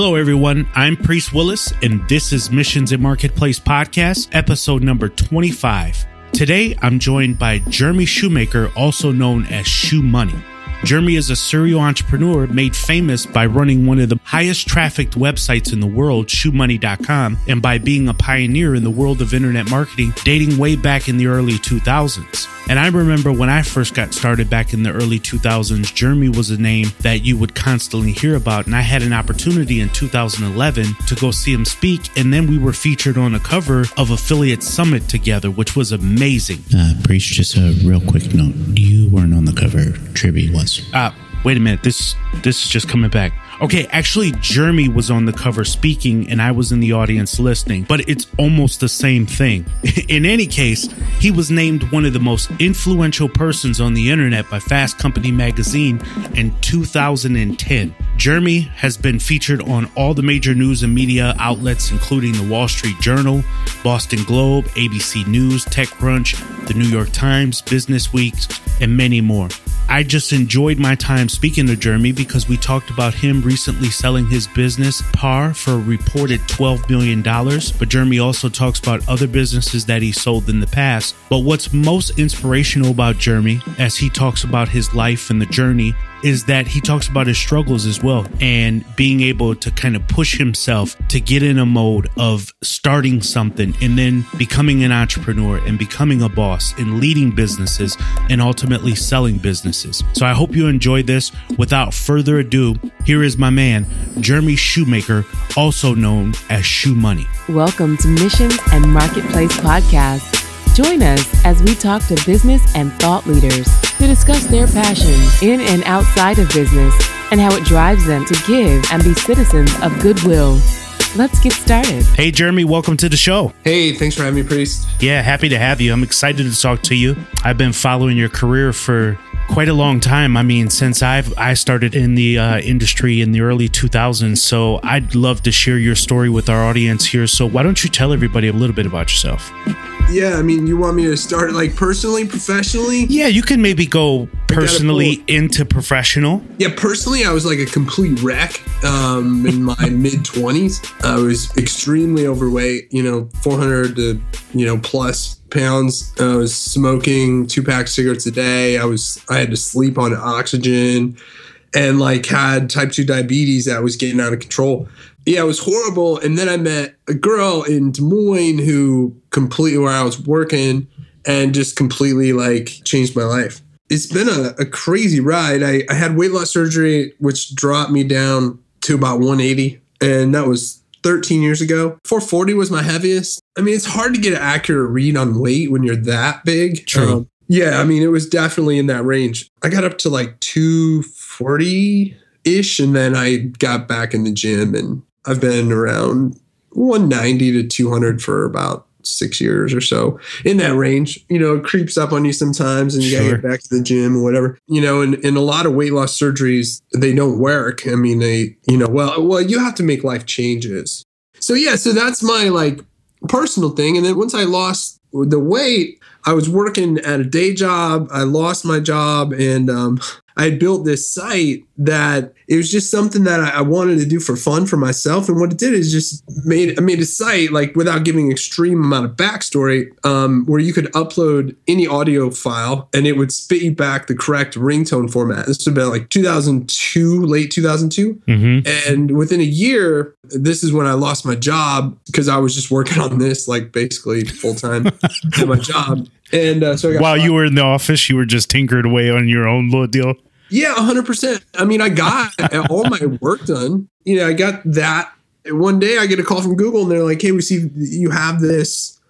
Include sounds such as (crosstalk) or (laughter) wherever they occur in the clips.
Hello, everyone. I'm Priest Willis, and this is Missions and Marketplace Podcast, episode number 25. Today, I'm joined by Jeremy Schoemaker, also known as Shoemoney. Jeremy is a serial entrepreneur made famous by running one of the highest trafficked websites in the world, shoemoney.com, and by being a pioneer in the world of internet marketing dating way back in the early 2000s. And I remember when I first got started back in the early 2000s, Jeremy was a name that you would constantly hear about. And I had an opportunity in 2011 to go see him speak. And then we were featured on a cover of Affiliate Summit together, which was amazing. Uh, Priest, just a real quick note. You weren't on the cover. Tribby was. Uh, wait a minute. This this is just coming back. Okay, actually, Jeremy was on the cover speaking, and I was in the audience listening, but it's almost the same thing. (laughs) In any case, he was named one of the most influential persons on the internet by Fast Company magazine in 2010. Jeremy has been featured on all the major news and media outlets, including the Wall Street Journal, Boston Globe, ABC News, TechCrunch, the New York Times, Business Week, and many more. I just enjoyed my time speaking to Jeremy because we talked about him recently selling his business Par for a reported $12 million. But Jeremy also talks about other businesses that he sold in the past. But what's most inspirational about Jeremy, as he talks about his life and the journey, is that he talks about his struggles as well and being able to kind of push himself to get in a mode of starting something and then becoming an entrepreneur and becoming a boss and leading businesses and ultimately selling businesses. So I hope you enjoyed this. Without further ado, here is my man, Jeremy Schoemaker, also known as Shoemoney. Welcome to Missions and Marketplace Podcast. Join us as we talk to business and thought leaders to discuss their passions in and outside of business and how it drives them to give and be citizens of goodwill. Let's get started. Hey, Jeremy, welcome to the show. Hey, thanks for having me, Priest. Yeah, happy to have you. I'm excited to talk to you. I've been following your career for quite a long time. I mean, since I've I started in the uh, industry in the early 2000s. So I'd love to share your story with our audience here. So why don't you tell everybody a little bit about yourself? Yeah, I mean, you want me to start like personally, professionally? Yeah, you can maybe go personally into professional. Yeah, personally, I was like a complete wreck um, in my (laughs) mid 20s. I was extremely overweight, you know, 400 to, you know, plus pounds. I was smoking two packs of cigarettes a day. I was, I had to sleep on oxygen and like had type 2 diabetes that was getting out of control yeah, it was horrible. And then I met a girl in Des Moines who completely where I was working and just completely like changed my life. It's been a, a crazy ride. I, I had weight loss surgery, which dropped me down to about 180. And that was 13 years ago. 440 was my heaviest. I mean, it's hard to get an accurate read on weight when you're that big. True. Um, yeah, I mean, it was definitely in that range. I got up to like 240 ish, and then I got back in the gym and I've been around 190 to 200 for about six years or so in that range. You know, it creeps up on you sometimes and you sure. gotta get back to the gym or whatever. You know, and, and a lot of weight loss surgeries, they don't work. I mean, they, you know, well, well, you have to make life changes. So yeah, so that's my like personal thing. And then once I lost the weight, I was working at a day job. I lost my job and um, I had built this site that it was just something that I, wanted to do for fun for myself. And what it did is just made I made a site like without giving extreme amount of backstory, um, where you could upload any audio file and it would spit you back the correct ringtone format. This was about like 2002, late 2002, mm-hmm. and within a year, this is when I lost my job because I was just working on this like basically full time (laughs) at my job. And uh, so while you were in the office, you were just tinkered away on your own little deal. Yeah, 100%. I mean, I got all my work done. You know, I got that. One day I get a call from Google and they're like, hey, we see you have this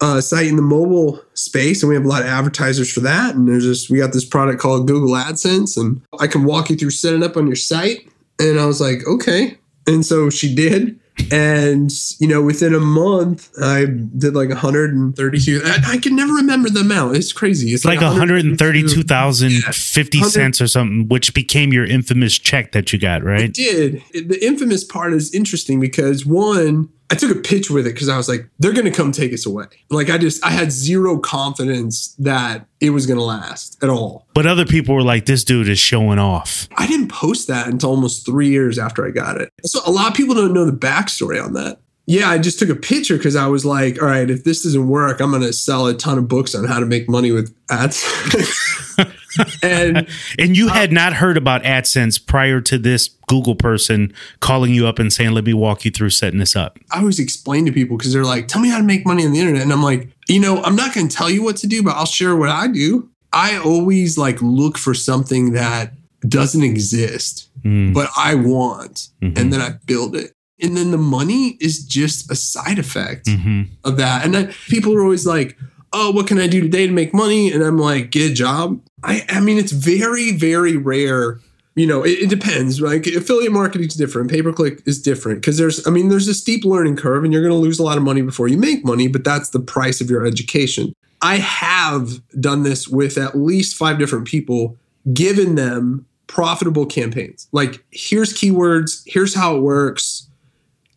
uh, site in the mobile space and we have a lot of advertisers for that. And there's this, we got this product called Google AdSense and I can walk you through setting up on your site. And I was like, okay. And so she did and you know within a month i did like 132 (laughs) i, I can never remember the amount. It's crazy. It's like, like 132,050 cents or something which became your infamous check that you got right? It did. The infamous part is interesting because one I took a pitch with it because I was like, they're going to come take us away. Like, I just, I had zero confidence that it was going to last at all. But other people were like, this dude is showing off. I didn't post that until almost three years after I got it. So a lot of people don't know the backstory on that. Yeah, I just took a picture because I was like, all right, if this doesn't work, I'm going to sell a ton of books on how to make money with ads. (laughs) and (laughs) and you had not heard about AdSense prior to this Google person calling you up and saying, "Let me walk you through setting this up." I always explain to people because they're like, "Tell me how to make money on the internet," and I'm like, you know, I'm not going to tell you what to do, but I'll share what I do. I always like look for something that doesn't exist, Mm. but I want, Mhm. and then I build it. And then the money is just a side effect hmm of that. And then people are always like, "Oh, what can I do today to make money?" And I'm like, "Get a job." I, I mean, it's very, very rare. You know, it, it depends. Like affiliate marketing is different. Pay per click is different because there's, I mean, there's a steep learning curve, and you're going to lose a lot of money before you make money. But that's the price of your education. I have done this with at least five different people, given them profitable campaigns. Like, here's keywords, here's how it works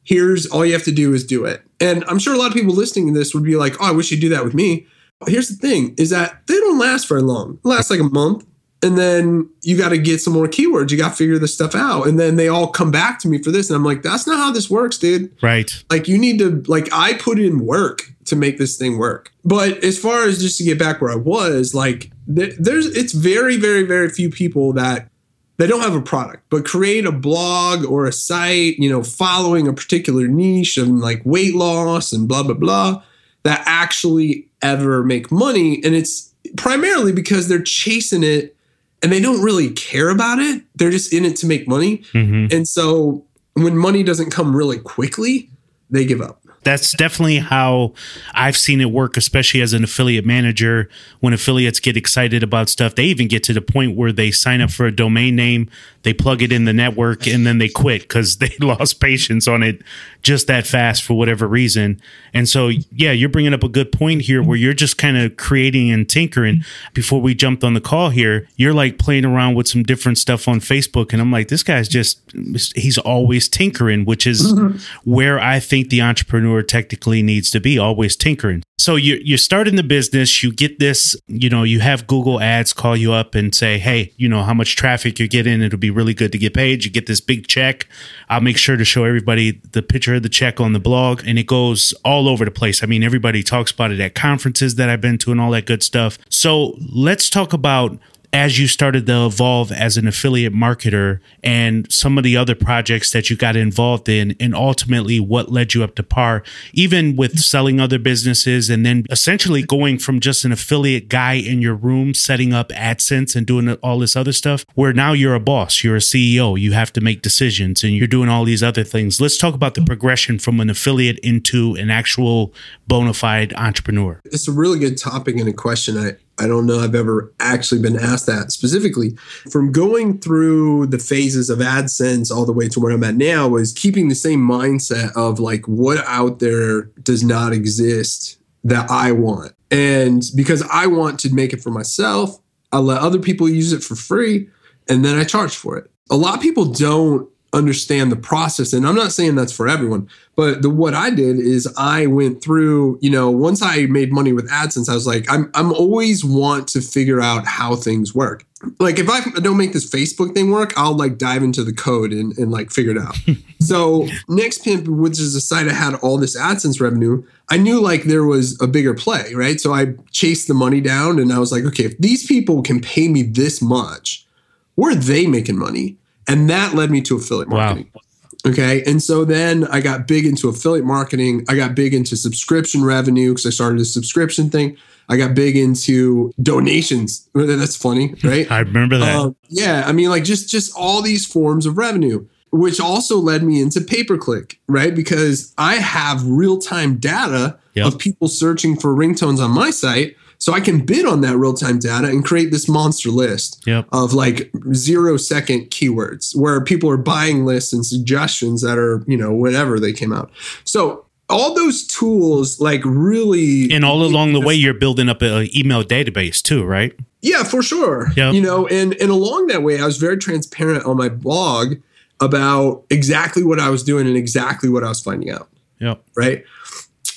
here's all you have to do is do it. And I'm sure a lot of people listening to this would be like, oh, I wish you'd do that with me. Here's the thing is that they don't last very long. It lasts like a month. And then you got to get some more keywords. You got to figure this stuff out. And then they all come back to me for this. And I'm like, that's not how this works, dude. Right. Like, you need to, like, I put in work to make this thing work. But as far as just to get back where I was, like, th- there's, it's very, very, very few people that they don't have a product, but create a blog or a site, you know, following a particular niche and like weight loss and blah, blah, blah, that actually ever make money. And it's primarily because they're chasing it and they don't really care about it. They're just in it to make money. hmm And so when money doesn't come really quickly, they give up. That's definitely how I've seen it work, especially as an affiliate manager. When affiliates get excited about stuff, they even get to the point where they sign up for a domain name, they plug it in the network, and then they quit because (laughs) they lost patience on it just that fast for whatever reason. And so, yeah, you're bringing up a good point here where you're just kind of creating and tinkering. Before we jumped on the call here, you're like playing around with some different stuff on Facebook. And I'm like, this guy's just, he's always tinkering, which is mm-hmm. where I think the entrepreneur technically needs to be, always tinkering. So you you start in the business, you get this, you know, you have Google Ads call you up and say, "Hey, you know how much traffic you're getting. It'll be really good to get paid." You get this big check. I'll make sure to show everybody the picture of the check on the blog, and it goes all over the place. I mean, everybody talks about it at conferences that I've been to and all that good stuff. So let's talk about as you started to evolve as an affiliate marketer and some of the other projects that you got involved in and ultimately what led you up to par even with selling other businesses and then essentially going from just an affiliate guy in your room setting up AdSense and doing all this other stuff where now you're a boss you're a CEO you have to make decisions and you're doing all these other things let's talk about the progression from an affiliate into an actual bona fide entrepreneur It's a really good topic and a question. I, I don't know I've ever actually been asked that specifically. From going through the phases of AdSense all the way to where I'm at now was keeping the same mindset of like what out there does not exist that I want. And because I want to make it for myself, I let other people use it for free and then I charge for it. A lot of people don't understand the process and I'm not saying that's for everyone, but the what I did is I went through, you know, once I made money with AdSense, I was like I'm I'm always want to figure out how things work. Like if I don't make this Facebook thing work, I'll like dive into the code and, and like figure it out. (laughs) so Next Pimp, which is a site i had all this AdSense revenue, I knew like there was a bigger play, right? So I chased the money down and I was like, okay, if these people can pay me this much, where are they making money? And that led me to affiliate Wow. marketing. Okay. And so then I got big into affiliate marketing. I got big into subscription revenue because I started a subscription thing. I got big into donations. That's funny, (laughs) right? I remember that Um, yeah, I mean, like just just all these forms of revenue, which also led me into pay per click, right? Because I have real time data Yep. of people searching for ringtones on my site, so I can bid on that real time data and create this monster list Yep. of like zero second keywords where people are buying lists and suggestions that are you know whenever they came out. So all those tools like really and all along the way you're building up an email database too right Yeah, for sure. Yep. You know, and and along that way, I was very transparent on my blog about exactly what I was doing and exactly what I was finding out. yeah Right.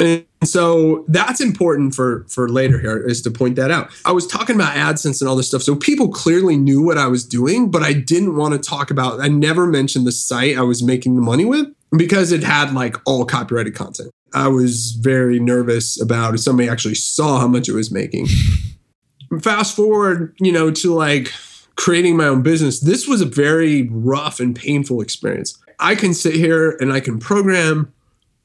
And so that's important for for later here is to point that out. I was talking about AdSense and all this stuff. So people clearly knew what I was doing, but I didn't want to talk about I never mentioned the site I was making the money with because it had like all copyrighted content. I was very nervous about if somebody actually saw how much it was making. Fast forward, you know, to like creating my own business. This was a very rough and painful experience. I can sit here and I can program,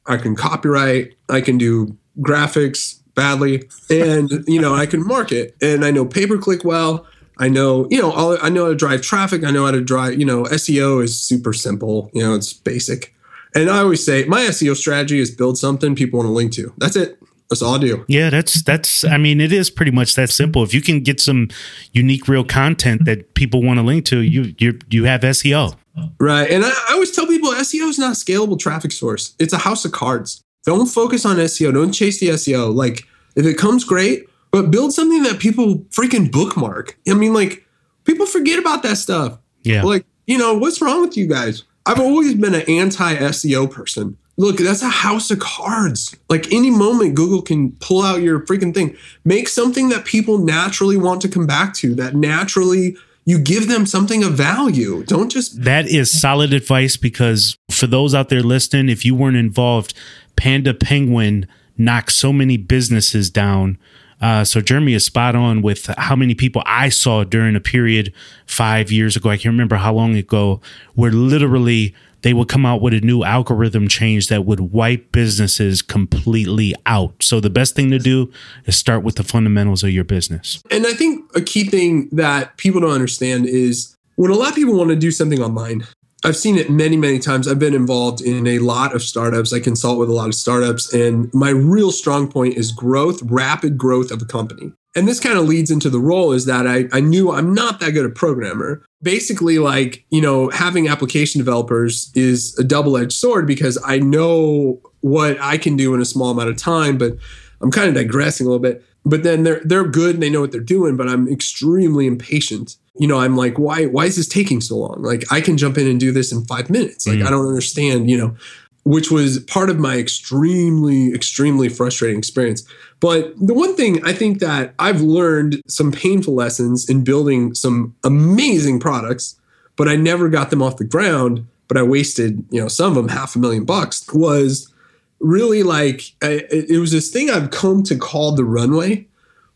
I can copywrite, I can do graphics badly, and you know, I can market and I know pay per click well. I know, you know, all, I know how to drive traffic. I know how to drive, you know, SEO is super simple. You know, it's basic. And I always say my SEO strategy is build something people want to link to. That's it. That's all I do. Yeah, that's that's. I mean, it is pretty much that simple. If you can get some unique, real content that people want to link to, you you you have SEO. Right. And I, I always tell people SEO is not a scalable traffic source. It's a house of cards. Don't focus on SEO. Don't chase the SEO. Like if it comes great, but build something that people freaking bookmark. I mean, like people forget about that stuff. Yeah. Like, you know, what's wrong with you guys? I've always been an anti SEO person. Look, that's a house of cards. Like any moment, Google can pull out your freaking thing. Make something that people naturally want to come back to, that naturally you give them something of value. Don't just. That is solid advice because for those out there listening, if you weren't involved, Panda Penguin knocked so many businesses down. Uh, so Jeremy is spot on with how many people I saw during a period five years ago. I can't remember how long ago, where literally they would come out with a new algorithm change that would wipe businesses completely out. So the best thing to do is start with the fundamentals of your business. And I think a key thing that people don't understand is when a lot of people want to do something online, I've seen it many, many times. I've been involved in a lot of startups. I consult with a lot of startups, and my real strong point is growth, rapid growth of a company. And this kind of leads into the role is that I, I knew I'm not that good a programmer. Basically, like, you know, having application developers is a double edged sword because I know what I can do in a small amount of time, but I'm kind of digressing a little bit. But then they're they're good and they know what they're doing, but I'm extremely impatient. You know, I'm like, why why is this taking so long? Like I can jump in and do this in five minutes. Like Mm. I don't understand, you know, which was part of my extremely, extremely frustrating experience. But the one thing I think that I've learned some painful lessons in building some amazing products, but I never got them off the ground, but I wasted, you know, some of them half a million bucks was really like I, it it was this thing I've come to call the runway.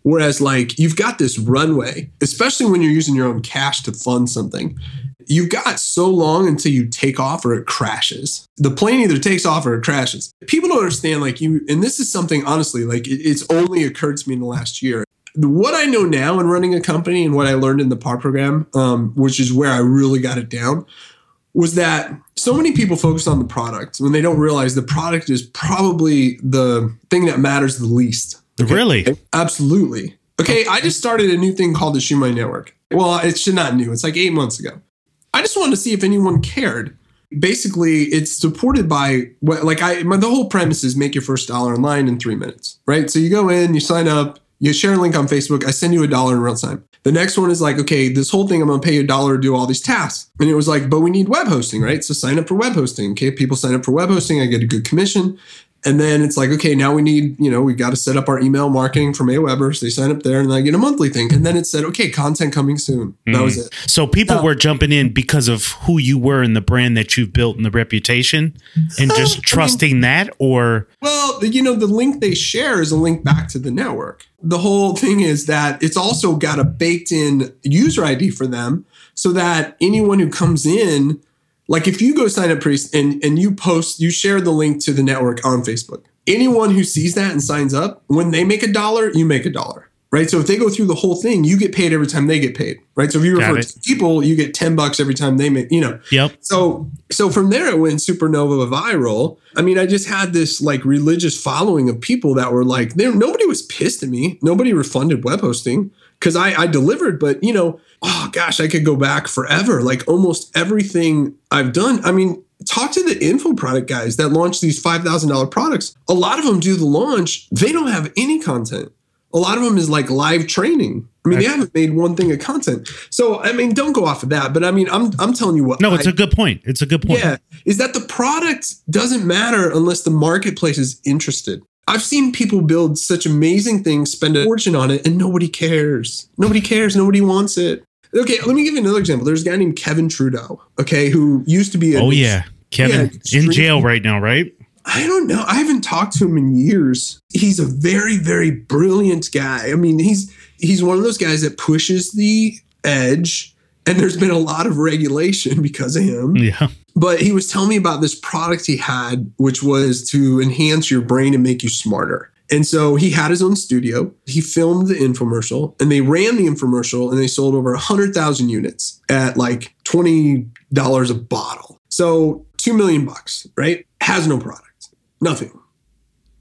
Whereas, like, you've got this runway, especially when you're using your own cash to fund something. You've got so long until you take off or it crashes. The plane either takes off or it crashes. People don't understand, like, you, and this is something, honestly, like, it, it's only occurred to me in the last year. What I know now in running a company and what I learned in the PAR program, um, which is where I really got it down, was that so many people focus on the product when they don't realize the product is probably the thing that matters the least. Really? Absolutely. Okay, I just started a new thing called the Shoemoney Network. Well, it's not new. It's like eight months ago. I just wanted to see if anyone cared. Basically, it's supported by what, like I, my, the whole premise is make your first dollar online in three minutes, right? So you go in, you sign up, you share a link on Facebook. I send you a dollar in real time. The next one is like, okay, this whole thing, I'm gonna pay you a dollar to do all these tasks. And it was like, but we need web hosting, right? So sign up for web hosting. Okay, people sign up for web hosting, I get a good commission. And then it's like, okay, now we need, you know, we got to set up our email marketing from AWeber. So they sign up there and then I get a monthly thing. And then it said, okay, content coming soon. That was hmm. it. So people No. were jumping in because of who you were and the brand that you've built and the reputation and I just mean- trusting that or Well, the, you know, the link they share is a link back to the network. The whole thing is that it's also got a baked in user ID for them so that anyone who comes in, like if you go sign up priest and, and you post, you share the link to the network on Facebook. Anyone who sees that and signs up, when they make a dollar, you make a dollar. Right. So if they go through the whole thing, you get paid every time they get paid. Right. So if you refer to people, you get 10 bucks every time they make, you know. yep. So so from there it went supernova viral. I mean, I just had this like religious following of people that were like, there nobody was pissed at me. Nobody refunded web hosting because I, I delivered, but you know, oh gosh, I could go back forever. Like almost everything I've done. I mean, talk to the info product guys that launch these five thousand dollar products. A lot of them do the launch, they don't have any content. A lot of them is like live training. I mean, they haven't made one thing of content. So, I mean, don't go off of that. But I mean, I'm I'm telling you what. No, it's I- a good point. It's a good point. yeah, is that the product doesn't matter unless the marketplace is interested. I've seen people build such amazing things, spend a fortune on it, and nobody cares. Nobody cares. Nobody wants it. Okay, let me give you another example. There's a guy named Kevin Trudeau, okay, who used to be a Oh yeah, Kevin Yeah, in jail right now, right? I don't know. I haven't talked to him in years. He's a very, very brilliant guy. I mean, he's he's one of those guys that pushes the edge, and there's been a lot of regulation because of him. Yeah. But he was telling me about this product he had, which was to enhance your brain and make you smarter. And so he had his own studio. He filmed the infomercial and they ran the infomercial and they sold over 100,000 units at like $20 a bottle. So 2 million bucks, right? Has no product. Nothing.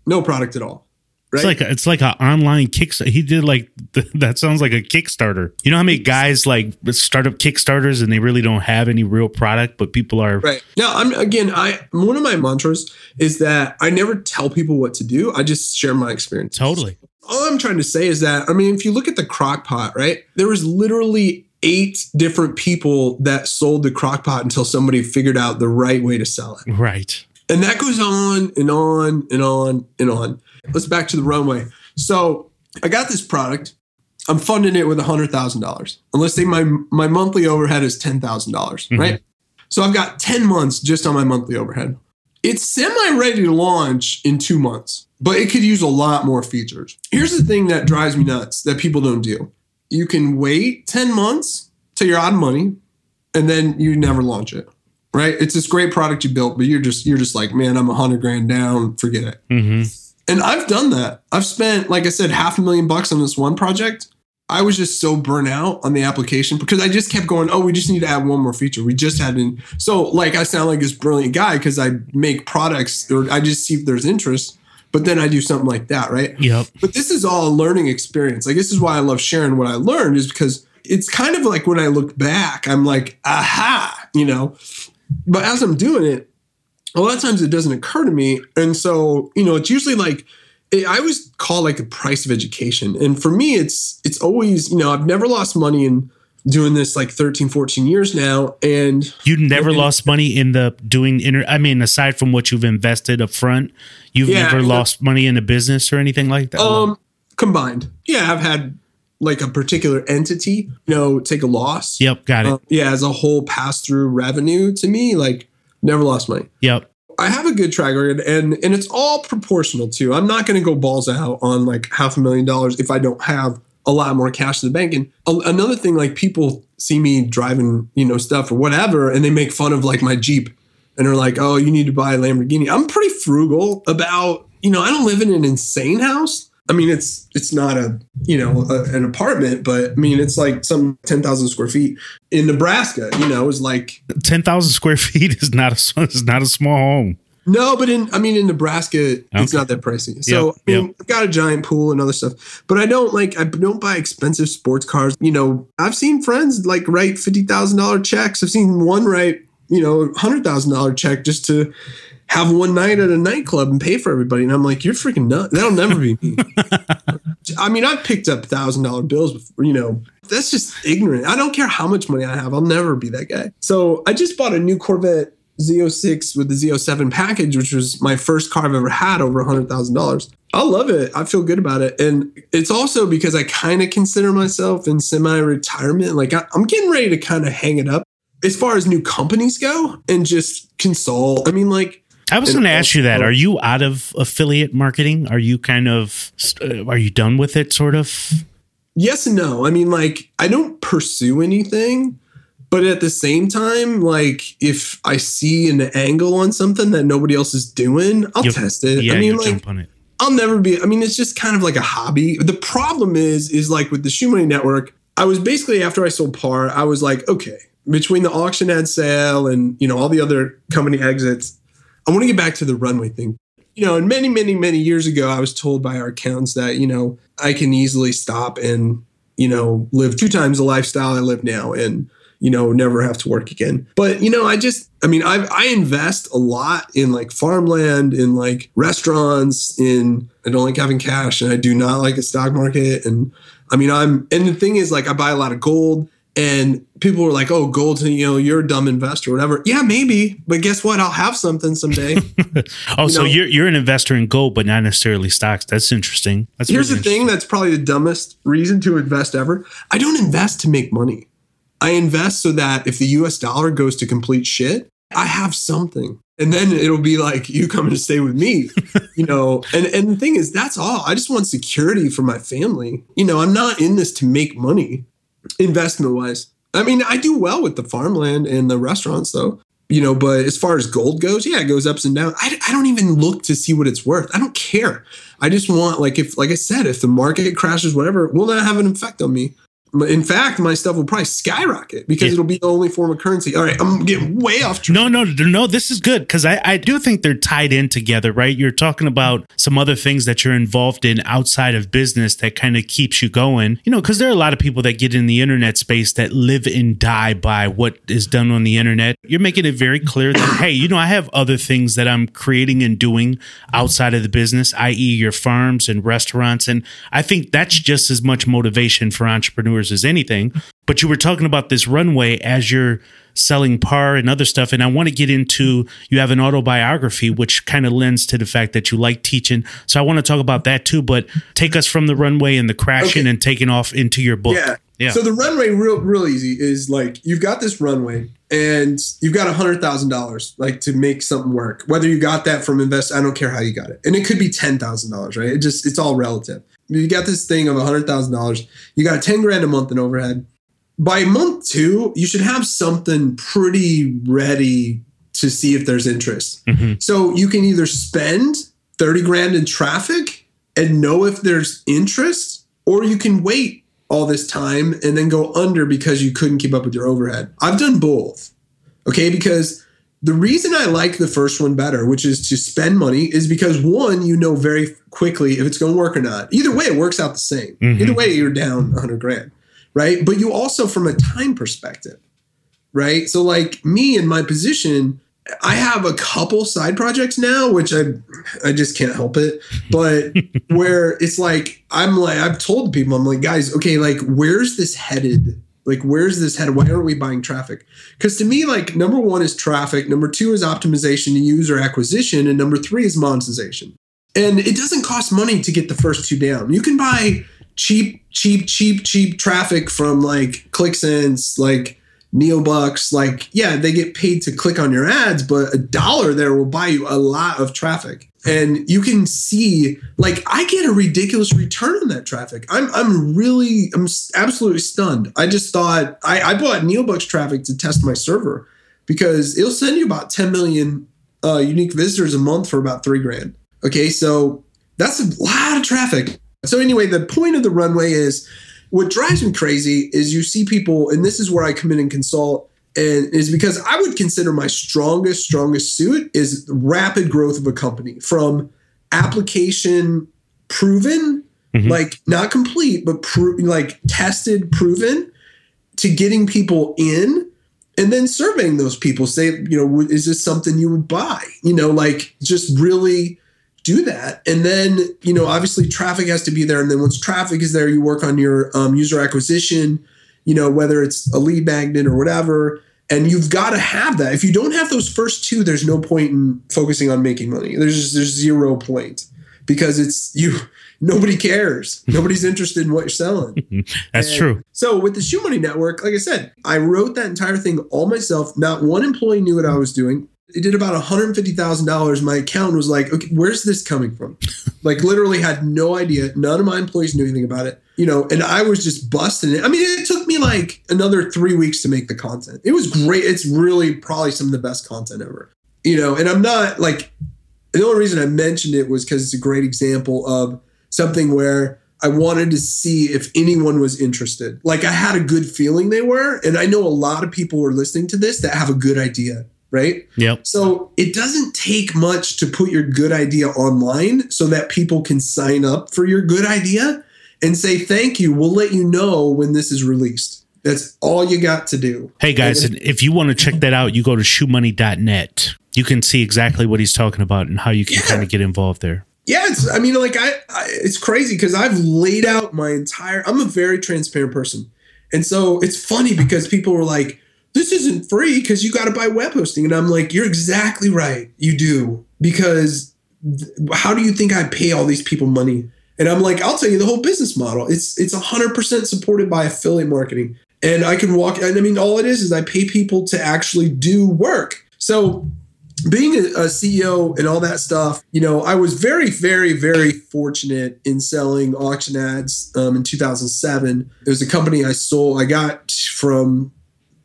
No product at all. It's like a, it's like an online Kickstarter. He did like (laughs) that sounds like a Kickstarter. You know how many guys like start up Kickstarters and they really don't have any real product, but people are Right. Now, I'm again, I one of my mantras is that I never tell people what to do. I just share my experience. totally. all I'm trying to say is that I mean, if you look at the crock pot, right? There was literally eight different people that sold the crock pot until somebody figured out the right way to sell it. Right. And that goes on and on and on and on. Let's back to the runway. So I got this product. I'm funding it with a $100,000. And let's say my my monthly overhead is $10,000, dollars right? So I've got 10 months just on my monthly overhead. It's semi ready to launch in two months, but it could use a lot more features. Here's the thing that drives me nuts that people don't do you can wait 10 months till you're out of money and then you never launch it right it's this great product you built but you're just you're just like man i'm a hundred grand down forget it hmm and I've done that. I've spent, like I said, half a million bucks on this one project. I was just so burnt out on the application because I just kept going, oh, we just need to add one more feature. We just hadn't. So, like, I sound like this brilliant guy because I make products or I just see if there's interest, but then I do something like that, right? Yep. But this is all a learning experience. Like, this is why I love sharing what I learned, is because it's kind of like when I look back, I'm like, aha, you know. But as I'm doing it, a lot of times it doesn't occur to me. And so, you know, it's usually like, it, I always call like the price of education. And for me, it's, it's always, you know, I've never lost money in doing this like 13, 14 years now. And You never And- lost money in the doing inter. I mean, aside from what you've invested up front, you've Yeah, never lost money in a business or anything like that. um, combined, yeah, I've had like a particular entity, you know, take a loss. yep. Got it. Uh, yeah, as a whole pass through revenue to me, like never lost money. yep. I have a good track record and and it's all proportional too. I'm not going to go balls out on like half a million dollars if I don't have a lot more cash in the bank. And a- another thing, like people see me driving, you know, stuff or whatever, and they make fun of like my Jeep and they're like, oh, you need to buy a Lamborghini. I'm pretty frugal about, you know, I don't live in an insane house. I mean, it's it's not a you know a, an apartment, but I mean it's like some ten thousand square feet in Nebraska. You know, is like Ten thousand square (laughs) feet is not a is not a small home. No, but in I mean in Nebraska, it's not that pricey. So Yep, I mean, yep. I've got a giant pool and other stuff, but I don't like I don't buy expensive sports cars. You know, I've seen friends like write fifty thousand dollar checks. I've seen one write you know hundred thousand dollar check just to have one night at a nightclub and pay for everybody. And I'm like, you're freaking nuts. That'll never be me. (laughs) I mean, I've picked up thousand dollar bills before. You know, that's just ignorant. I don't care how much money I have. I'll never be that guy. So I just bought a new Corvette Z06 with the Z07 package, which was my first car I've ever had over $100,000. I love it. I feel good about it. And it's also because I kind of consider myself in semi retirement. Like I, I'm getting ready to kind of hang it up as far as new companies go and just consult. I mean, like, I was going to ask you that. Are you out of affiliate marketing? Are you kind of uh, are you done with it? Sort of. yes and no. I mean, like, I don't pursue anything, but at the same time, like, if I see an angle on something that nobody else is doing, I'll You'll- test it. Yeah, I mean, like, jump on it. I'll never be. I mean, it's just kind of like a hobby. The problem is, is like with the Shoemoney Network, I was basically after I sold Par, I was like, okay, between the auction ad sale and you know all the other company exits, I want to get back to the runway thing. You know, and many, many, many years ago, I was told by our accountants that you know I can easily stop and you know live two times the lifestyle I live now, and you know, never have to work again. But, you know, I just, I mean, I, I invest a lot in like farmland, in like restaurants, in, I don't like having cash and I do not like a stock market. And I mean, I'm, and the thing is like, I buy a lot of gold and people were like, "Oh, gold, you know, you're a dumb investor, or whatever." Yeah, maybe, but guess what? I'll have something someday. (laughs) oh, you so know? you're you're an investor in gold, but not necessarily stocks. That's interesting. That's here's the thing. That's probably the dumbest reason to invest ever. I don't invest to make money. I invest so that if the U.S. dollar goes to complete shit, I have something. And then it'll be like you coming to stay with me, (laughs) you know. And and the thing is, that's all. I just want security for my family. You know, I'm not in this to make money investment wise. I mean, I do well with the farmland and the restaurants though, you know, but as far as gold goes, yeah, it goes ups and downs. I, I don't even look to see what it's worth. I don't care. I just want, like, if, like I said, if the market crashes, whatever, will not have an effect on me in fact, my stuff will probably skyrocket because yeah. it'll be the only form of currency. All right, I'm getting way off track. No, no, no. This is good because I, I do think they're tied in together, right? You're talking about some other things that you're involved in outside of business that kind of keeps you going. You know, because there are a lot of people that get in the internet space that live and die by what is done on the internet. You're making it very clear that (coughs) hey, you know, I have other things that I'm creating and doing outside of the business, i.e., your farms and restaurants, and I think that's just as much motivation for entrepreneurs as anything. But you were talking about this runway as you're selling par and other stuff. And I want to get into you have an autobiography, which kind of lends to the fact that you like teaching. So I want to talk about that too. But take us from the runway and the crashing okay. and taking off into your book. Yeah. Yeah. So the runway, real real easy, is like you've got this runway and you've got a hundred thousand dollars like to make something work. Whether you got that from invest, I don't care how you got it, and it could be ten thousand dollars, right? It just it's all relative you got this thing of a hundred thousand dollars. You got ten grand a month in overhead. By month two, you should have something pretty ready to see if there's interest. Mm-hmm. So you can either spend 30 grand in traffic and know if there's interest, or you can wait all this time and then go under because you couldn't keep up with your overhead. I've done both. Okay. Because the reason I like the first one better, which is to spend money, is because one, you know very quickly if it's going to work or not. Either way, it works out the same. Mm-hmm. Either way, you're down 100 grand, right? But you also, from a time perspective, right? So, like me in my position, I have a couple side projects now, which I I just can't help it. (laughs) But where it's like I'm like I've told people I'm like guys, okay, like where's this headed like, where's this head? Why aren't we buying traffic? Because to me, like, number one is traffic, number two is optimization and user acquisition, and number three is monetization. And it doesn't cost money to get the first two down. You can buy cheap, cheap, cheap, cheap traffic from like ClixSense, like Neobux. Like, yeah, they get paid to click on your ads, but a dollar there will buy you a lot of traffic and you can see like I get a ridiculous return on that traffic. I'm I'm really I'm absolutely stunned. I just thought I, I bought Neobux traffic to test my server because it'll send you about 10 million uh, unique visitors a month for about three grand. Okay, so that's a lot of traffic. So anyway, the point of the runway is what drives me crazy is you see people, and this is where I come in and consult and is because I would consider my strongest, strongest suit is rapid growth of a company from application proven, mm-hmm. like not complete, but pro- like tested, proven to getting people in and then surveying those people say, you know, is this something you would buy? You know, like just really do that. And then, you know, obviously traffic has to be there. And then once traffic is there, you work on your um, user acquisition you know, whether it's a lead magnet or whatever. And you've got to have that. If you don't have those first two, there's no point in focusing on making money. There's just, there's zero point because it's you. Nobody cares. (laughs) Nobody's interested in what you're selling. (laughs) That's and true. So with the Shoemoney Network, like I said, I wrote that entire thing all myself. Not one employee knew what I was doing it did about $150,000. My accountant was like, okay, where's this coming from? (laughs) like literally had no idea. None of my employees knew anything about it, you know, and I was just busting it. I mean, it took me like another three weeks to make the content. It was great. It's really probably some of the best content ever, you know, and I'm not like, the only reason I mentioned it was because it's a great example of something where I wanted to see if anyone was interested. Like I had a good feeling they were. And I know a lot of people were listening to this that have a good idea right? Yep. So it doesn't take much to put your good idea online so that people can sign up for your good idea and say, thank you. We'll let you know when this is released. That's all you got to do. Hey guys, and if you want to check that out, you go to shoemoney.net. You can see exactly what he's talking about and how you can Yeah. kind of get involved there. Yeah, it's. I mean, like I, I it's crazy because I've laid out my entire. I'm a very transparent person, and so it's funny because people were like, "This isn't free because you got to buy web hosting," and I'm like, "You're exactly right. You do because th- how do you think I pay all these people money?" And I'm like, "I'll tell you the whole business model. It's it's 100 percent supported by affiliate marketing, and I can walk. And I mean, all it is is I pay people to actually do work. So being a, a CEO and all that stuff, you know, I was very, very, very fortunate in selling auction ads um, in 2007. It was a company I sold. I got from,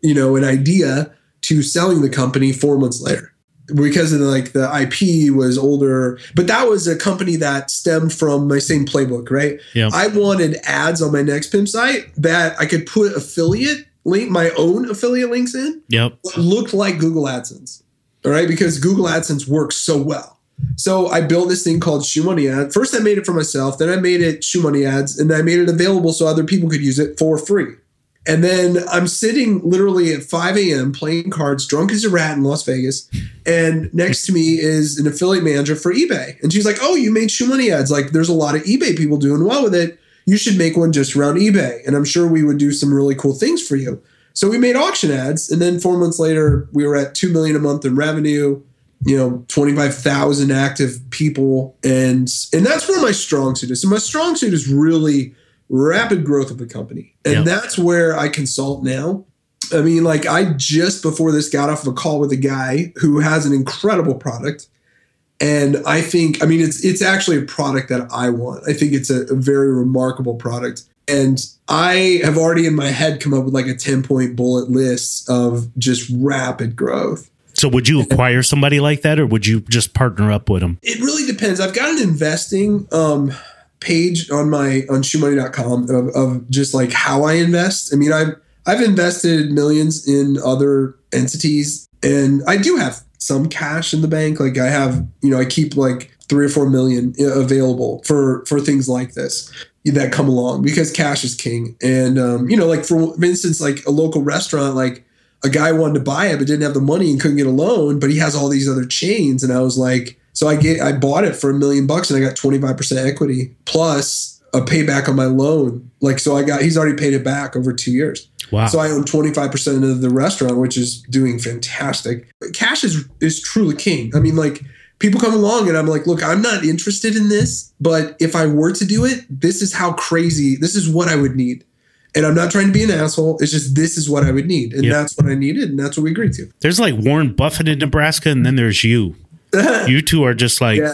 you know, an idea to selling the company four months later because of the, like the IP was older. But that was a company that stemmed from my same playbook, right? Yeah. I wanted ads on my next pimp site that I could put affiliate link, my own affiliate links in Yep. looked like Google AdSense. All right, because Google AdSense works so well. So I built this thing called Shoe Money Ad. First, I made it for myself. Then I made it Shoe Money Ads, and I made it available so other people could use it for free. And then I'm sitting literally at 5 a.m. playing cards, drunk as a rat in Las Vegas. And next to me is an affiliate manager for eBay. And she's like, Oh, you made shoe money ads. Like, there's a lot of eBay people doing well with it. You should make one just around eBay. And I'm sure we would do some really cool things for you. So we made auction ads. And then four months later, we were at 2 million a month in revenue, you know, 25,000 active people. And, and that's where my strong suit is. So my strong suit is really rapid growth of the company. And Yep. that's where I consult now. I mean, like I just before this got off of a call with a guy who has an incredible product. And I think, I mean, it's it's actually a product that I want. I think it's a, a very remarkable product. And I have already in my head come up with like a 10 point bullet list of just rapid growth. So would you acquire somebody like that or would you just partner up with them? It really depends. I've got an investing um, page on my on shoemoney.com of, of just like how I invest. I mean, I've I've invested millions in other entities and I do have some cash in the bank. Like I have, you know, I keep like three or four million available for for things like this that come along because cash is king. And um, you know, like for instance, like a local restaurant, like a guy wanted to buy it but didn't have the money and couldn't get a loan, but he has all these other chains. And I was like, so I get I bought it for a million bucks and I got 25% equity plus a payback on my loan. Like so I got he's already paid it back over two years. Wow. So I own 25% of the restaurant, which is doing fantastic. Cash is is truly king. I mean, like people come along and I'm like, look, I'm not interested in this, but if I were to do it, this is how crazy, this is what I would need. And I'm not trying to be an asshole. It's just this is what I would need. And Yeah. that's what I needed. And that's what we agreed to. There's like Warren Buffett in Nebraska and then there's you. (laughs) You two are just like Yeah.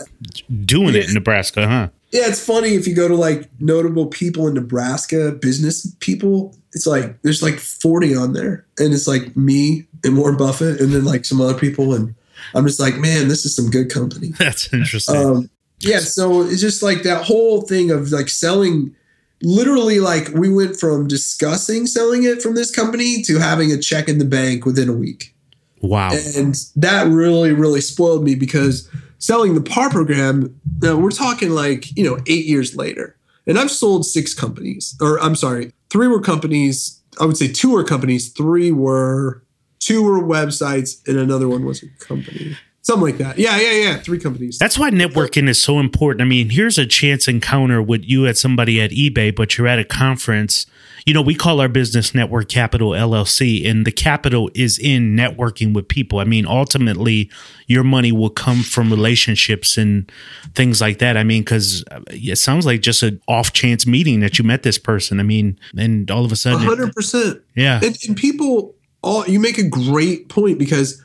doing it in Nebraska, huh? Yeah, it's funny if you go to like notable people in Nebraska, business people, it's like there's like 40 on there. And it's like me and Warren Buffett and then like some other people. And I'm just like, man, this is some good company. (laughs) That's interesting. Um, yeah, so it's just like that whole thing of like selling. Literally, like we went from discussing selling it from this company to having a check in the bank within a week, wow. and that really, really spoiled me because selling the PAR program. Now we're talking like you know eight years later, and I've sold six companies, or I'm sorry, three were companies. I would say two were companies, three were two were websites, and another one was a company, something like that. Yeah, yeah, yeah, three companies. That's why networking is so important. I mean, here's a chance encounter with you at somebody at eBay, but you're at a conference. You know, we call our business Network Capital LLC, and the capital is in networking with people. I mean, ultimately, your money will come from relationships and things like that. I mean, because uh, it sounds like just an off chance meeting that you met this person. I mean, and all of a sudden, hundred percent. yeah, And, and people, all you make a great point because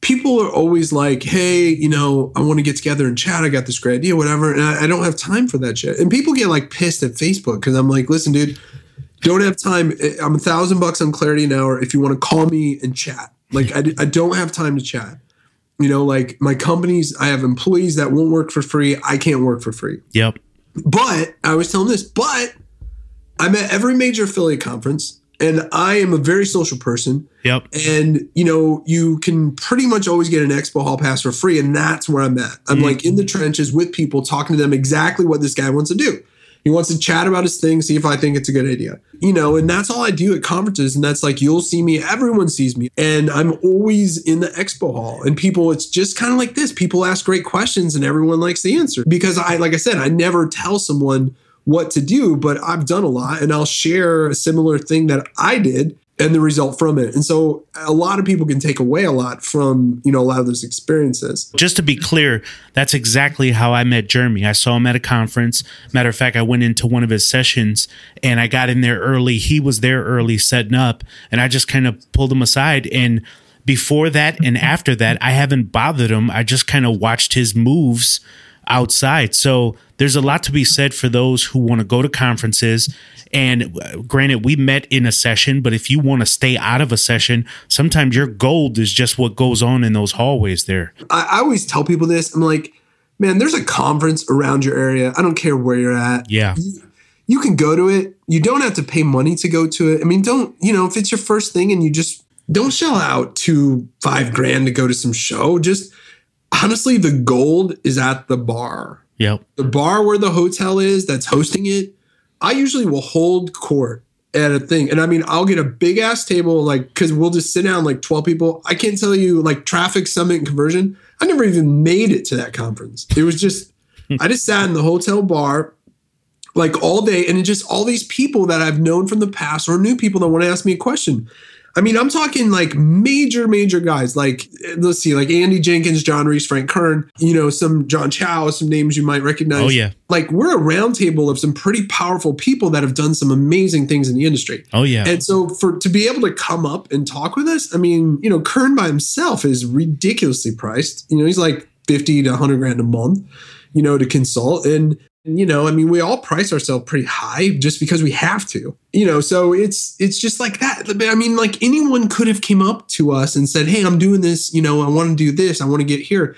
people are always like, "Hey, you know, I want to get together and chat. I got this great idea, whatever." And I, I don't have time for that shit. And people get like pissed at Facebook because I'm like, "Listen, dude, don't have time. I'm a thousand bucks on Clarity an hour if you want to call me and chat. Like, I, I don't have time to chat." You know, like my companies, I have employees that won't work for free. I can't work for free. yep, But I was telling this, but I'm at every major affiliate conference and I am a very social person. yep, And you know, you can pretty much always get an expo hall pass for free, and that's where I'm at. I'm mm. like in the trenches with people, talking to them exactly what this guy wants to do. He wants to chat about his thing, see if I think it's a good idea. You know, and that's all I do at conferences. And that's like, you'll see me, everyone sees me. And I'm always in the expo hall. And people, it's just kind of like this. People ask great questions and everyone likes the answer. Because I, like I said, I never tell someone what to do, but I've done a lot and I'll share a similar thing that I did and the result from it. And so a lot of people can take away a lot from, you know, a lot of those experiences. Just to be clear, that's exactly how I met Jeremy. I saw him at a conference. Matter of fact, I went into one of his sessions and I got in there early. He was there early setting up and I just kind of pulled him aside and before that and after that, I haven't bothered him. I just kind of watched his moves outside. So there's a lot to be said for those who want to go to conferences. And uh, granted, we met in a session, but if you want to stay out of a session, sometimes your gold is just what goes on in those hallways there. I, I always tell people this. I'm like, man, there's a conference around your area. I don't care where you're at. Yeah. You, you can go to it. You don't have to pay money to go to it. I mean, don't, you know, if it's your first thing and you just don't shell out two, five grand to go to some show. Just honestly, the gold is at the bar. Yep. The bar where the hotel is that's hosting it, I usually will hold court at a thing. And I mean, I'll get a big ass table, like, cause we'll just sit down like 12 people. I can't tell you, like, traffic summit and conversion. I never even made it to that conference. It was just, I just sat in the hotel bar like all day and just all these people that I've known from the past or new people that want to ask me a question. I mean, I'm talking like major, major guys. Like, let's see, like Andy Jenkins, John Reese, Frank Kern, you know, some John Chow, some names you might recognize. Oh, yeah. Like, we're a roundtable of some pretty powerful people that have done some amazing things in the industry. Oh, yeah. And so, for to be able to come up and talk with us, I mean, you know, Kern by himself is ridiculously priced. You know, he's like 50 to 100 grand a month, you know, to consult. And you know i mean we all price ourselves pretty high just because we have to you know so it's it's just like that. I mean like anyone could have came up to us and said hey i'm doing this you know i want to do this i want to get here.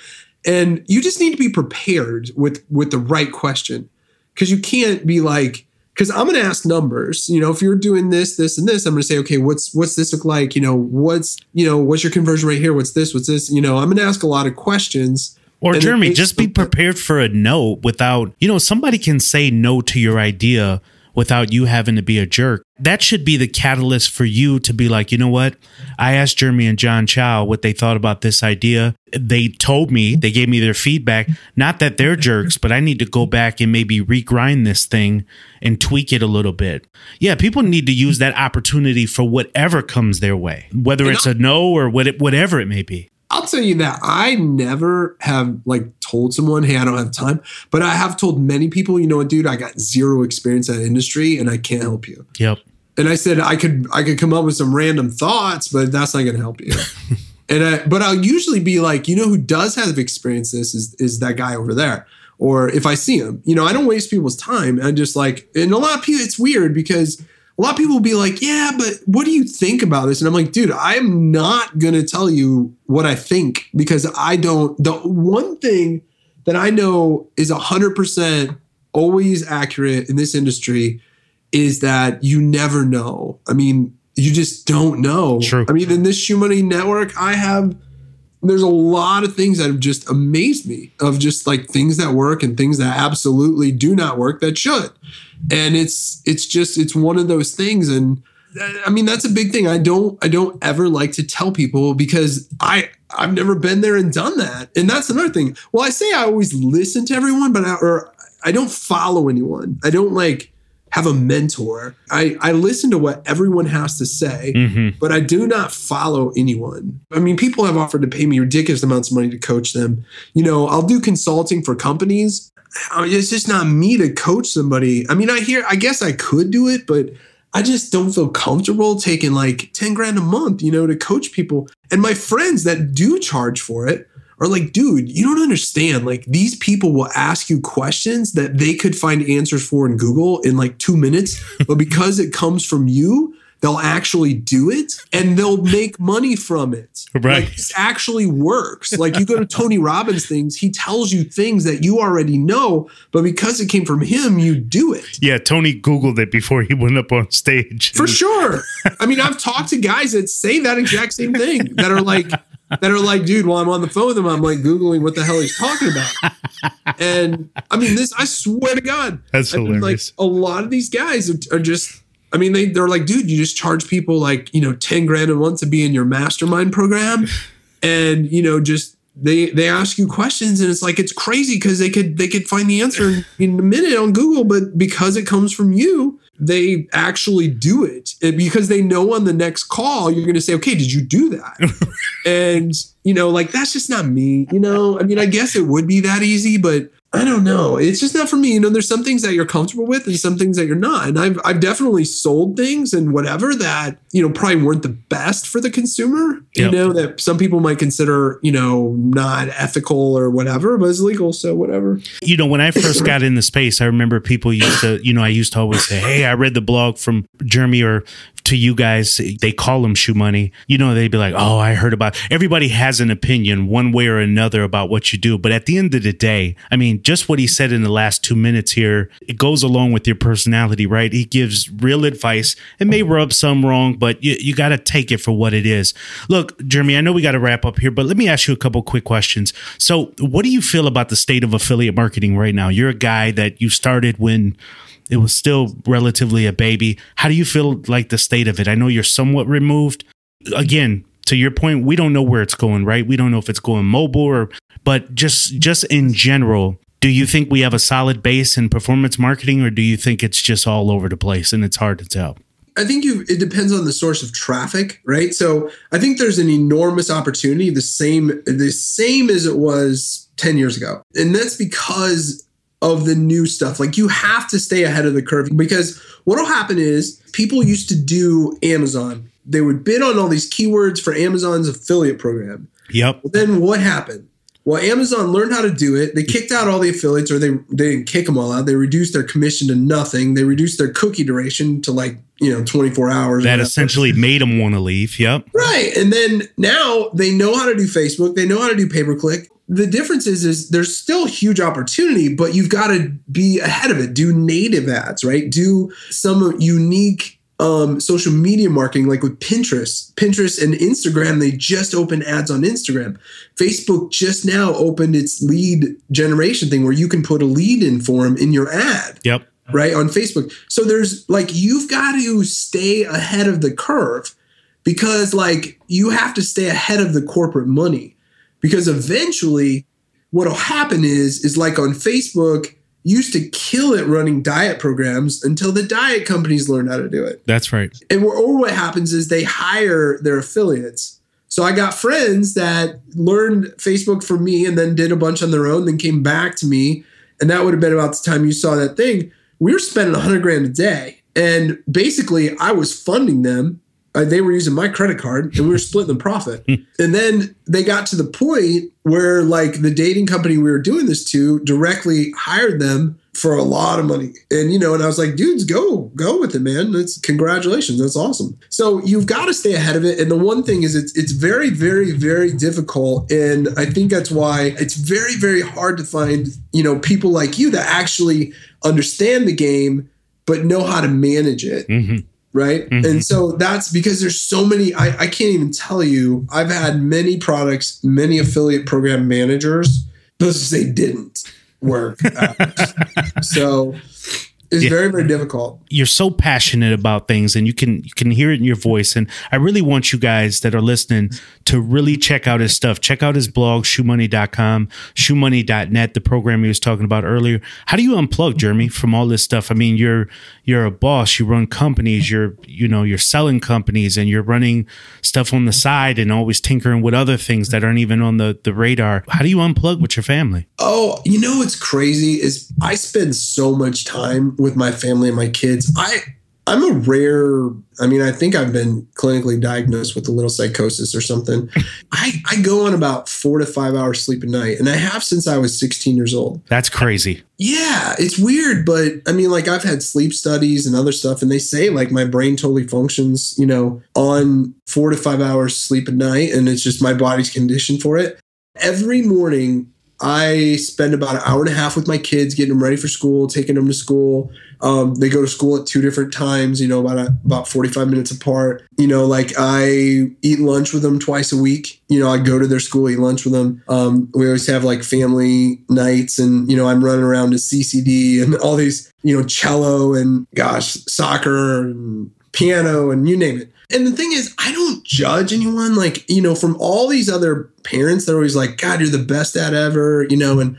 And you just need to be prepared with with the right question because you can't be like because i'm going to ask numbers you know if you're doing this this and this i'm going to say okay what's what's this look like? You know what's you know what's your conversion rate here? What's this what's this? You know i'm going to ask a lot of questions or and Jeremy, just be prepared for a no without, you know, somebody can say no to your idea without you having to be a jerk. That should be the catalyst for you to be like, you know what? I asked Jeremy and John Chow what they thought about this idea. They told me, they gave me their feedback. Not that they're jerks, but I need to go back and maybe regrind this thing and tweak it a little bit. Yeah, people need to use that opportunity for whatever comes their way, whether it's a no or what it, whatever it may be. I'll tell you that I never have like told someone, "Hey, I don't have time," but I have told many people, "You know what, dude? I got zero experience in that industry, and I can't help you." Yep. And I said I could I could come up with some random thoughts, but that's not going to help you. (laughs) and I, but I'll usually be like, you know, who does have experience this is is that guy over there. Or if I see him, you know, I don't waste people's time. I just like, and a lot of people, it's weird because a lot of people will be like, yeah, but what do you think about this? And I'm like, dude, I'm not going to tell you what I think because I don't. The one thing that I know is 100% always accurate in this industry is that you never know. I mean, you just don't know. True. I mean, in this Shoemoney network, I have there's a lot of things that have just amazed me of just like things that work and things that absolutely do not work that should. And it's it's just it's one of those things and uh, I mean that's a big thing. I don't I don't ever like to tell people because I I've never been there and done that. And that's another thing. Well, I say I always listen to everyone, but I, or I don't follow anyone. I don't like have a mentor. I, I listen to what everyone has to say, Mm-hmm. but I do not follow anyone. I mean, people have offered to pay me ridiculous amounts of money to coach them. You know, I'll do consulting for companies. I mean, It's just not me to coach somebody. I mean, I hear, I guess I could do it, but I just don't feel comfortable taking like 10 grand a month, you know, to coach people. And my friends that do charge for it are like, dude, you don't understand. Like, these people will ask you questions that they could find answers for in Google in like two minutes. but because it comes from you, they'll actually do it and they'll make money from it. (laughs) Right. Like, this actually works. Like, you go to Tony Robbins things, he tells you things that you already know, but because it came from him, you do it. Yeah, Tony Googled it before he went up on stage. For sure. I mean, I've talked to guys that say that exact same thing that are like, that are like, dude, while I'm on the phone with him, I'm like Googling what the hell he's talking about. and I mean, this, I swear to God. That's I mean, hilarious. like a lot of these guys are, are just, I mean, they, they're like, dude, you just charge people like, you know, 10 grand a month to be in your mastermind program. (laughs) And, you know, just, they they ask you questions and it's like it's crazy because they could they could find the answer in, (laughs) in a minute on Google, but because it comes from you, they actually do it And because they know on the next call you're going to say, "Okay, did you do that?" (laughs) and you know, like that's just not me. You know, I mean, I guess it would be that easy, but I don't know. It's just not for me. You know, there's some things that you're comfortable with and some things that you're not. And I've I've definitely sold things and whatever that, you know, probably weren't the best for the consumer. You know, that some people might consider, you know, not ethical or whatever, but it's legal, so whatever. you know, when I first got in the space, I remember people used to, you know, I used to always say, Hey, I read the blog from Jeremy or to you guys. They call them Shoemoney. You know, they'd be like, Oh, I heard about everybody has an opinion one way or another about what you do. But at the end of the day, I mean, just what he said in the last two minutes here, it goes along with your personality, right? He gives real advice. It may rub some wrong, but you, you got to take it for what it is. Look, Jeremy, I know we got to wrap up here, but let me ask you a couple quick questions. So, what do you feel about the state of affiliate marketing right now? You're a guy that you started when it was still relatively a baby. How do you feel like the state of it? I know you're somewhat removed. Again, to your point, we don't know where it's going, right? We don't know if it's going mobile or but just just in general, do you think we have a solid base in performance marketing or do you think it's just all over the place and it's hard to tell? I think you it depends on the source of traffic, right? So I think there's an enormous opportunity, the same the same as it was 10 years ago. And that's because of the new stuff. Like you have to stay ahead of the curve because what'll happen is people used to do Amazon. They would bid on all these keywords for Amazon's affiliate program. Yep. Well, then what happened? Well, Amazon learned how to do it. They kicked out all the affiliates, or they they didn't kick them all out. They reduced their commission to nothing. They reduced their cookie duration to like you know 24 hours. That essentially made them want to leave. Yep. Right. And then now they know how to do Facebook. They know how to do pay per click. The difference is, is there's still huge opportunity, but you've got to be ahead of it. Do native ads, right? Do some unique um, social media marketing, like with Pinterest. Pinterest and Instagram, they just opened ads on Instagram. Facebook just now opened its lead generation thing where you can put a lead in form in your ad Yep. right on Facebook. So there's like you've got to stay ahead of the curve because like you have to stay ahead of the corporate money because eventually what'll happen is is like on Facebook used to kill it running diet programs until the diet companies learned how to do it. That's right. And or or what happens is they hire their affiliates. So I got friends that learned Facebook from me and then did a bunch on their own, then came back to me. And that would have been about the time you saw that thing. We were spending 100 grand a day. And basically, I was funding them. Uh, they were using my credit card and we were splitting the profit. and then they got to the point where, like, the dating company we were doing this to directly hired them for a lot of money. And you know, and I was like, dudes, go, go with it, man. That's congratulations. That's awesome. So you've got to stay ahead of it. And the one thing is it's it's very, very, very difficult. And I think that's why it's very, very hard to find, you know, people like you that actually understand the game but know how to manage it hmm right? Mhm. And so that's because there's so many. I, I can't even tell you. I've had many products, many affiliate program managers. Just say (laughs) didn't work. (laughs) so it's Yeah. very very difficult. you're so passionate about things and you can you can hear it in your voice and i really want you guys that are listening to really check out his stuff check out his blog shoemoney.com shoemoney.net the program he was talking about earlier how do you unplug jeremy from all this stuff i mean you're you're a boss you run companies you're you know you're selling companies and you're running stuff on the side and always tinkering with other things that aren't even on the the radar how do you unplug with your family Oh, you know what's crazy is I spend so much time with my family and my kids. I I'm a rare. I mean, I think I've been clinically diagnosed with a little psychosis or something. (laughs) I I go on about four to five hours sleep a night, and I have since I was 16 years old. that's crazy Yeah, it's weird, but I mean, like I've had sleep studies and other stuff, and they say like my brain totally functions, you know, on four to five hours sleep a night, and it's just my body's conditioned for it. Every morning, I spend about an hour and a half with my kids, getting them ready for school, taking them to school. Um, they go to school at two different times, you know, about a, about 45 minutes apart. You know, like I eat lunch with them twice a week. You know, I go to their school, eat lunch with them. Um, we always have like family nights, and you know, I'm running around to CCD and all these, you know, cello and gosh, soccer and piano and you name it. And the thing is, I don't judge anyone. Like, you know, from all these other parents, they're always like, God, you're the best dad ever, you know, and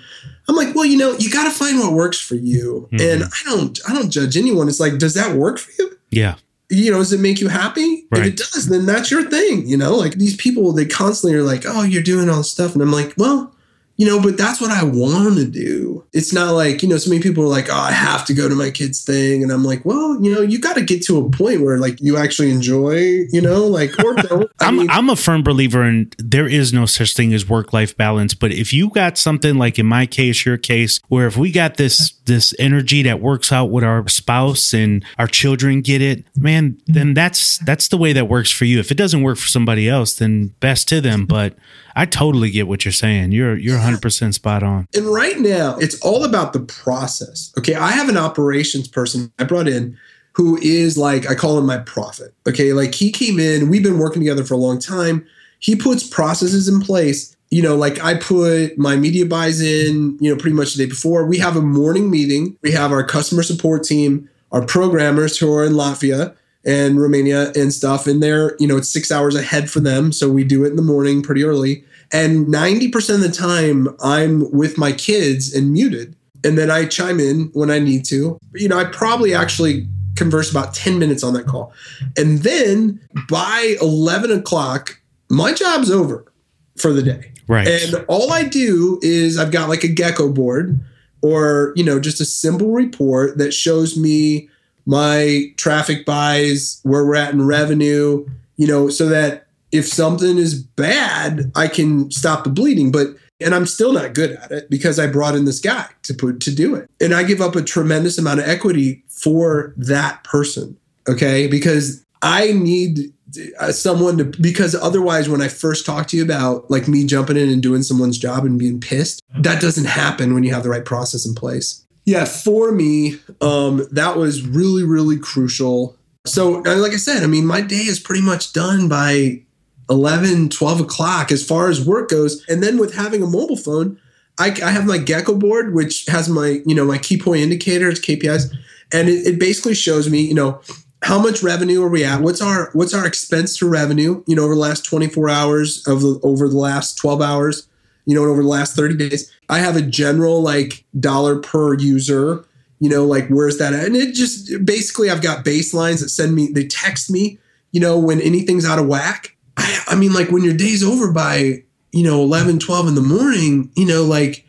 I'm like, well, you know, you got to find what works for you. Mhm. And I don't, I don't judge anyone. It's like, does that work for you? Yeah. You know, does it make you happy? Right. If it does, then that's your thing. You know, like these people, they constantly are like, oh, you're doing all this stuff. And I'm like, well, you know, but that's what I want to do. It's not like, you know, so many people are like, oh, I have to go to my kid's thing. And I'm like, well, you know, you got to get to a point where like you actually enjoy, you know, like, or don't. (laughs) I'm mean, I'm a firm believer in there is no such thing as work life balance. But if you got something like in my case, your case, where if we got this this energy that works out with our spouse and our children get it, man, then that's that's the way that works for you. If it doesn't work for somebody else, then best to them. But I totally get what you're saying. You're you're 100 percent spot on. And right now, it's all about the process. Okay. I have an operations person I brought in who is like, I call him my prophet. Okay. Like he came in, we've been working together for a long time. He puts processes in place. You know, like I put my media buys in, you know, pretty much the day before. We have a morning meeting. We have our customer support team, our programmers who are in Latvia and Romania and stuff. And they're, you know, it's six hours ahead for them. So we do it in the morning pretty early. And 90% of the time, I'm with my kids and muted. And then I chime in when I need to. You know, I probably actually converse about 10 minutes on that call. And then by 11 o'clock, my job's over for the day. Right. And all I do is I've got like a Geckoboard or, you know, just a simple report that shows me my traffic buys, where we're at in revenue, you know, so that if something is bad, I can stop the bleeding. But and I'm still not good at it because I brought in this guy to put to do it. And I give up a tremendous amount of equity for that person. Okay? Because I need uh, someone to because otherwise when I first talk to you about like me jumping in and doing someone's job and being pissed, that doesn't happen when you have the right process in place. Yeah, for me, um, that was really, really crucial. So, like I said, I mean, my day is pretty much done by 11, 12 o'clock as far as work goes. And then with having a mobile phone, I, I have my Geckoboard, which has my, you know, my key point indicators, KPIs, and it, it basically shows me, you know, how much revenue are we at? What's our what's our expense to revenue? You know, over the last 24 hours of the, over the last 12 hours, you know, and over the last 30 days. I have a general like dollar per user, you know, like where's that at? And it just basically I've got baselines that send me, they text me, you know, when anything's out of whack. I, I mean, like when your day's over by, you know, 11, 12 in the morning, you know, like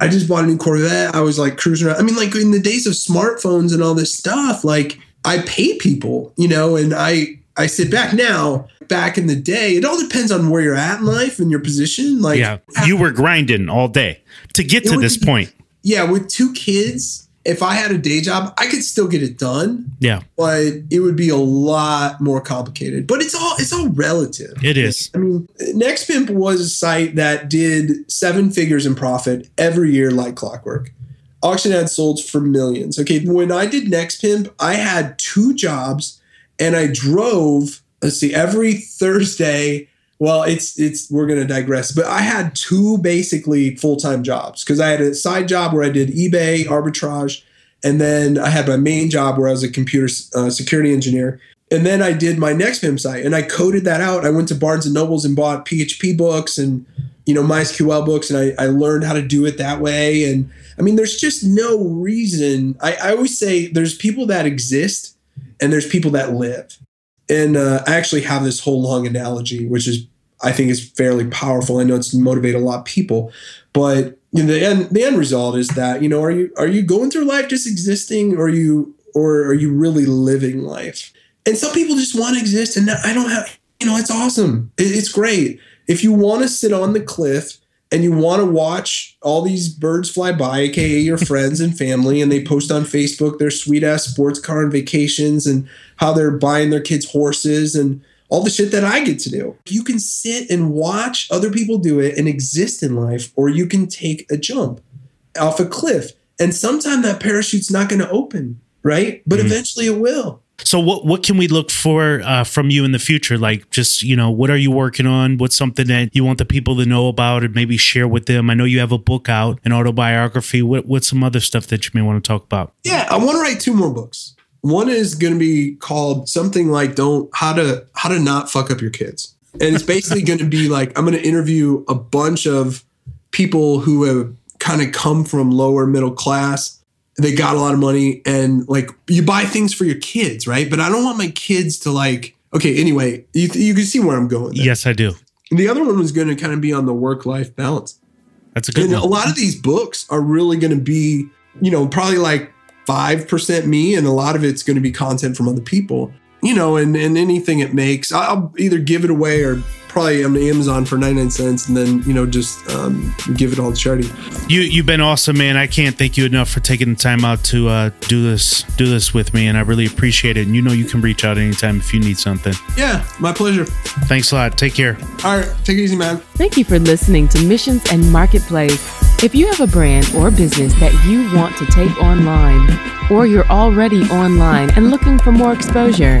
I just bought a new Corvette. I was like cruising around. I mean, like in the days of smartphones and all this stuff, like I pay people, you know, and I I sit back now. Back in the day, it all depends on where you're at in life and your position. Like, yeah. You were grinding all day to get to this be- point. yeah, with two kids, if I had a day job, I could still get it done, Yeah. but it would be a lot more complicated. But it's all it's all relative. It is. I mean, NextPimp was a site that did seven figures in profit every year, like clockwork. AuctionAds sold for millions. Okay, when I did NextPimp, I had two jobs, and I drove. Let's see, every Thursday. Well, it's it's we're gonna digress, but I had two basically full time jobs because I had a side job where I did eBay arbitrage, and then I had my main job where I was a computer uh, security engineer. And then I did my NextPimp site and I coded that out. I went to Barnes and Nobles and bought PHP books and you know MySQL books and I, I learned how to do it that way. And I mean, there's just no reason. I, I always say there's people that exist and there's people that live. And uh, I actually have this whole long analogy, which is I think is fairly powerful. I know it's motivated a lot of people, but the end the end result is that you know are you are you going through life just existing, or are you or are you really living life? And some people just want to exist, and I don't have you know it's awesome, It- it's great. If you want to sit on the cliff and you want to watch all these birds fly by, aka your (laughs) friends and family, and they post on Facebook their sweet ass sports car and vacations and how they're buying their kids horses and all the shit that I get to do. You can sit and watch other people do it and exist in life, or you can take a jump off a cliff. And sometime that parachute's not going to open, right? But Mhm. eventually it will. So what what can we look for uh, from you in the future? Like just you know what are you working on? What's something that you want the people to know about and maybe share with them? I know you have a book out, an autobiography. What what's some other stuff that you may want to talk about? Yeah, I want to write two more books. One is going to be called something like "Don't How to How to Not Fuck Up Your Kids," and it's basically (laughs) going to be like I'm going to interview a bunch of people who have kind of come from lower middle class. They got a lot of money, and like you buy things for your kids, right? But I don't want my kids to like. Okay, anyway, you you can see where I'm going. there. Yes, I do. And the other one was going to kind of be on the work life balance. That's a good And one. a lot of these books are really going to be, you know, probably like 5% me, and a lot of it's going to be content from other people, you know, and, and anything it makes, I'll either give it away or probably on Amazon for 99 cents and then, you know, just um, give it all to charity. You you've been awesome, man. I can't thank you enough for taking the time out to uh, do this do this with me, and I really appreciate it. And you know you can reach out anytime if you need something. Yeah, my pleasure. Thanks a lot. Take care. All right, take it easy, man. Thank you for listening to Missions and Marketplace. If you have a brand or business that you want to take online, or you're already online and looking for more exposure,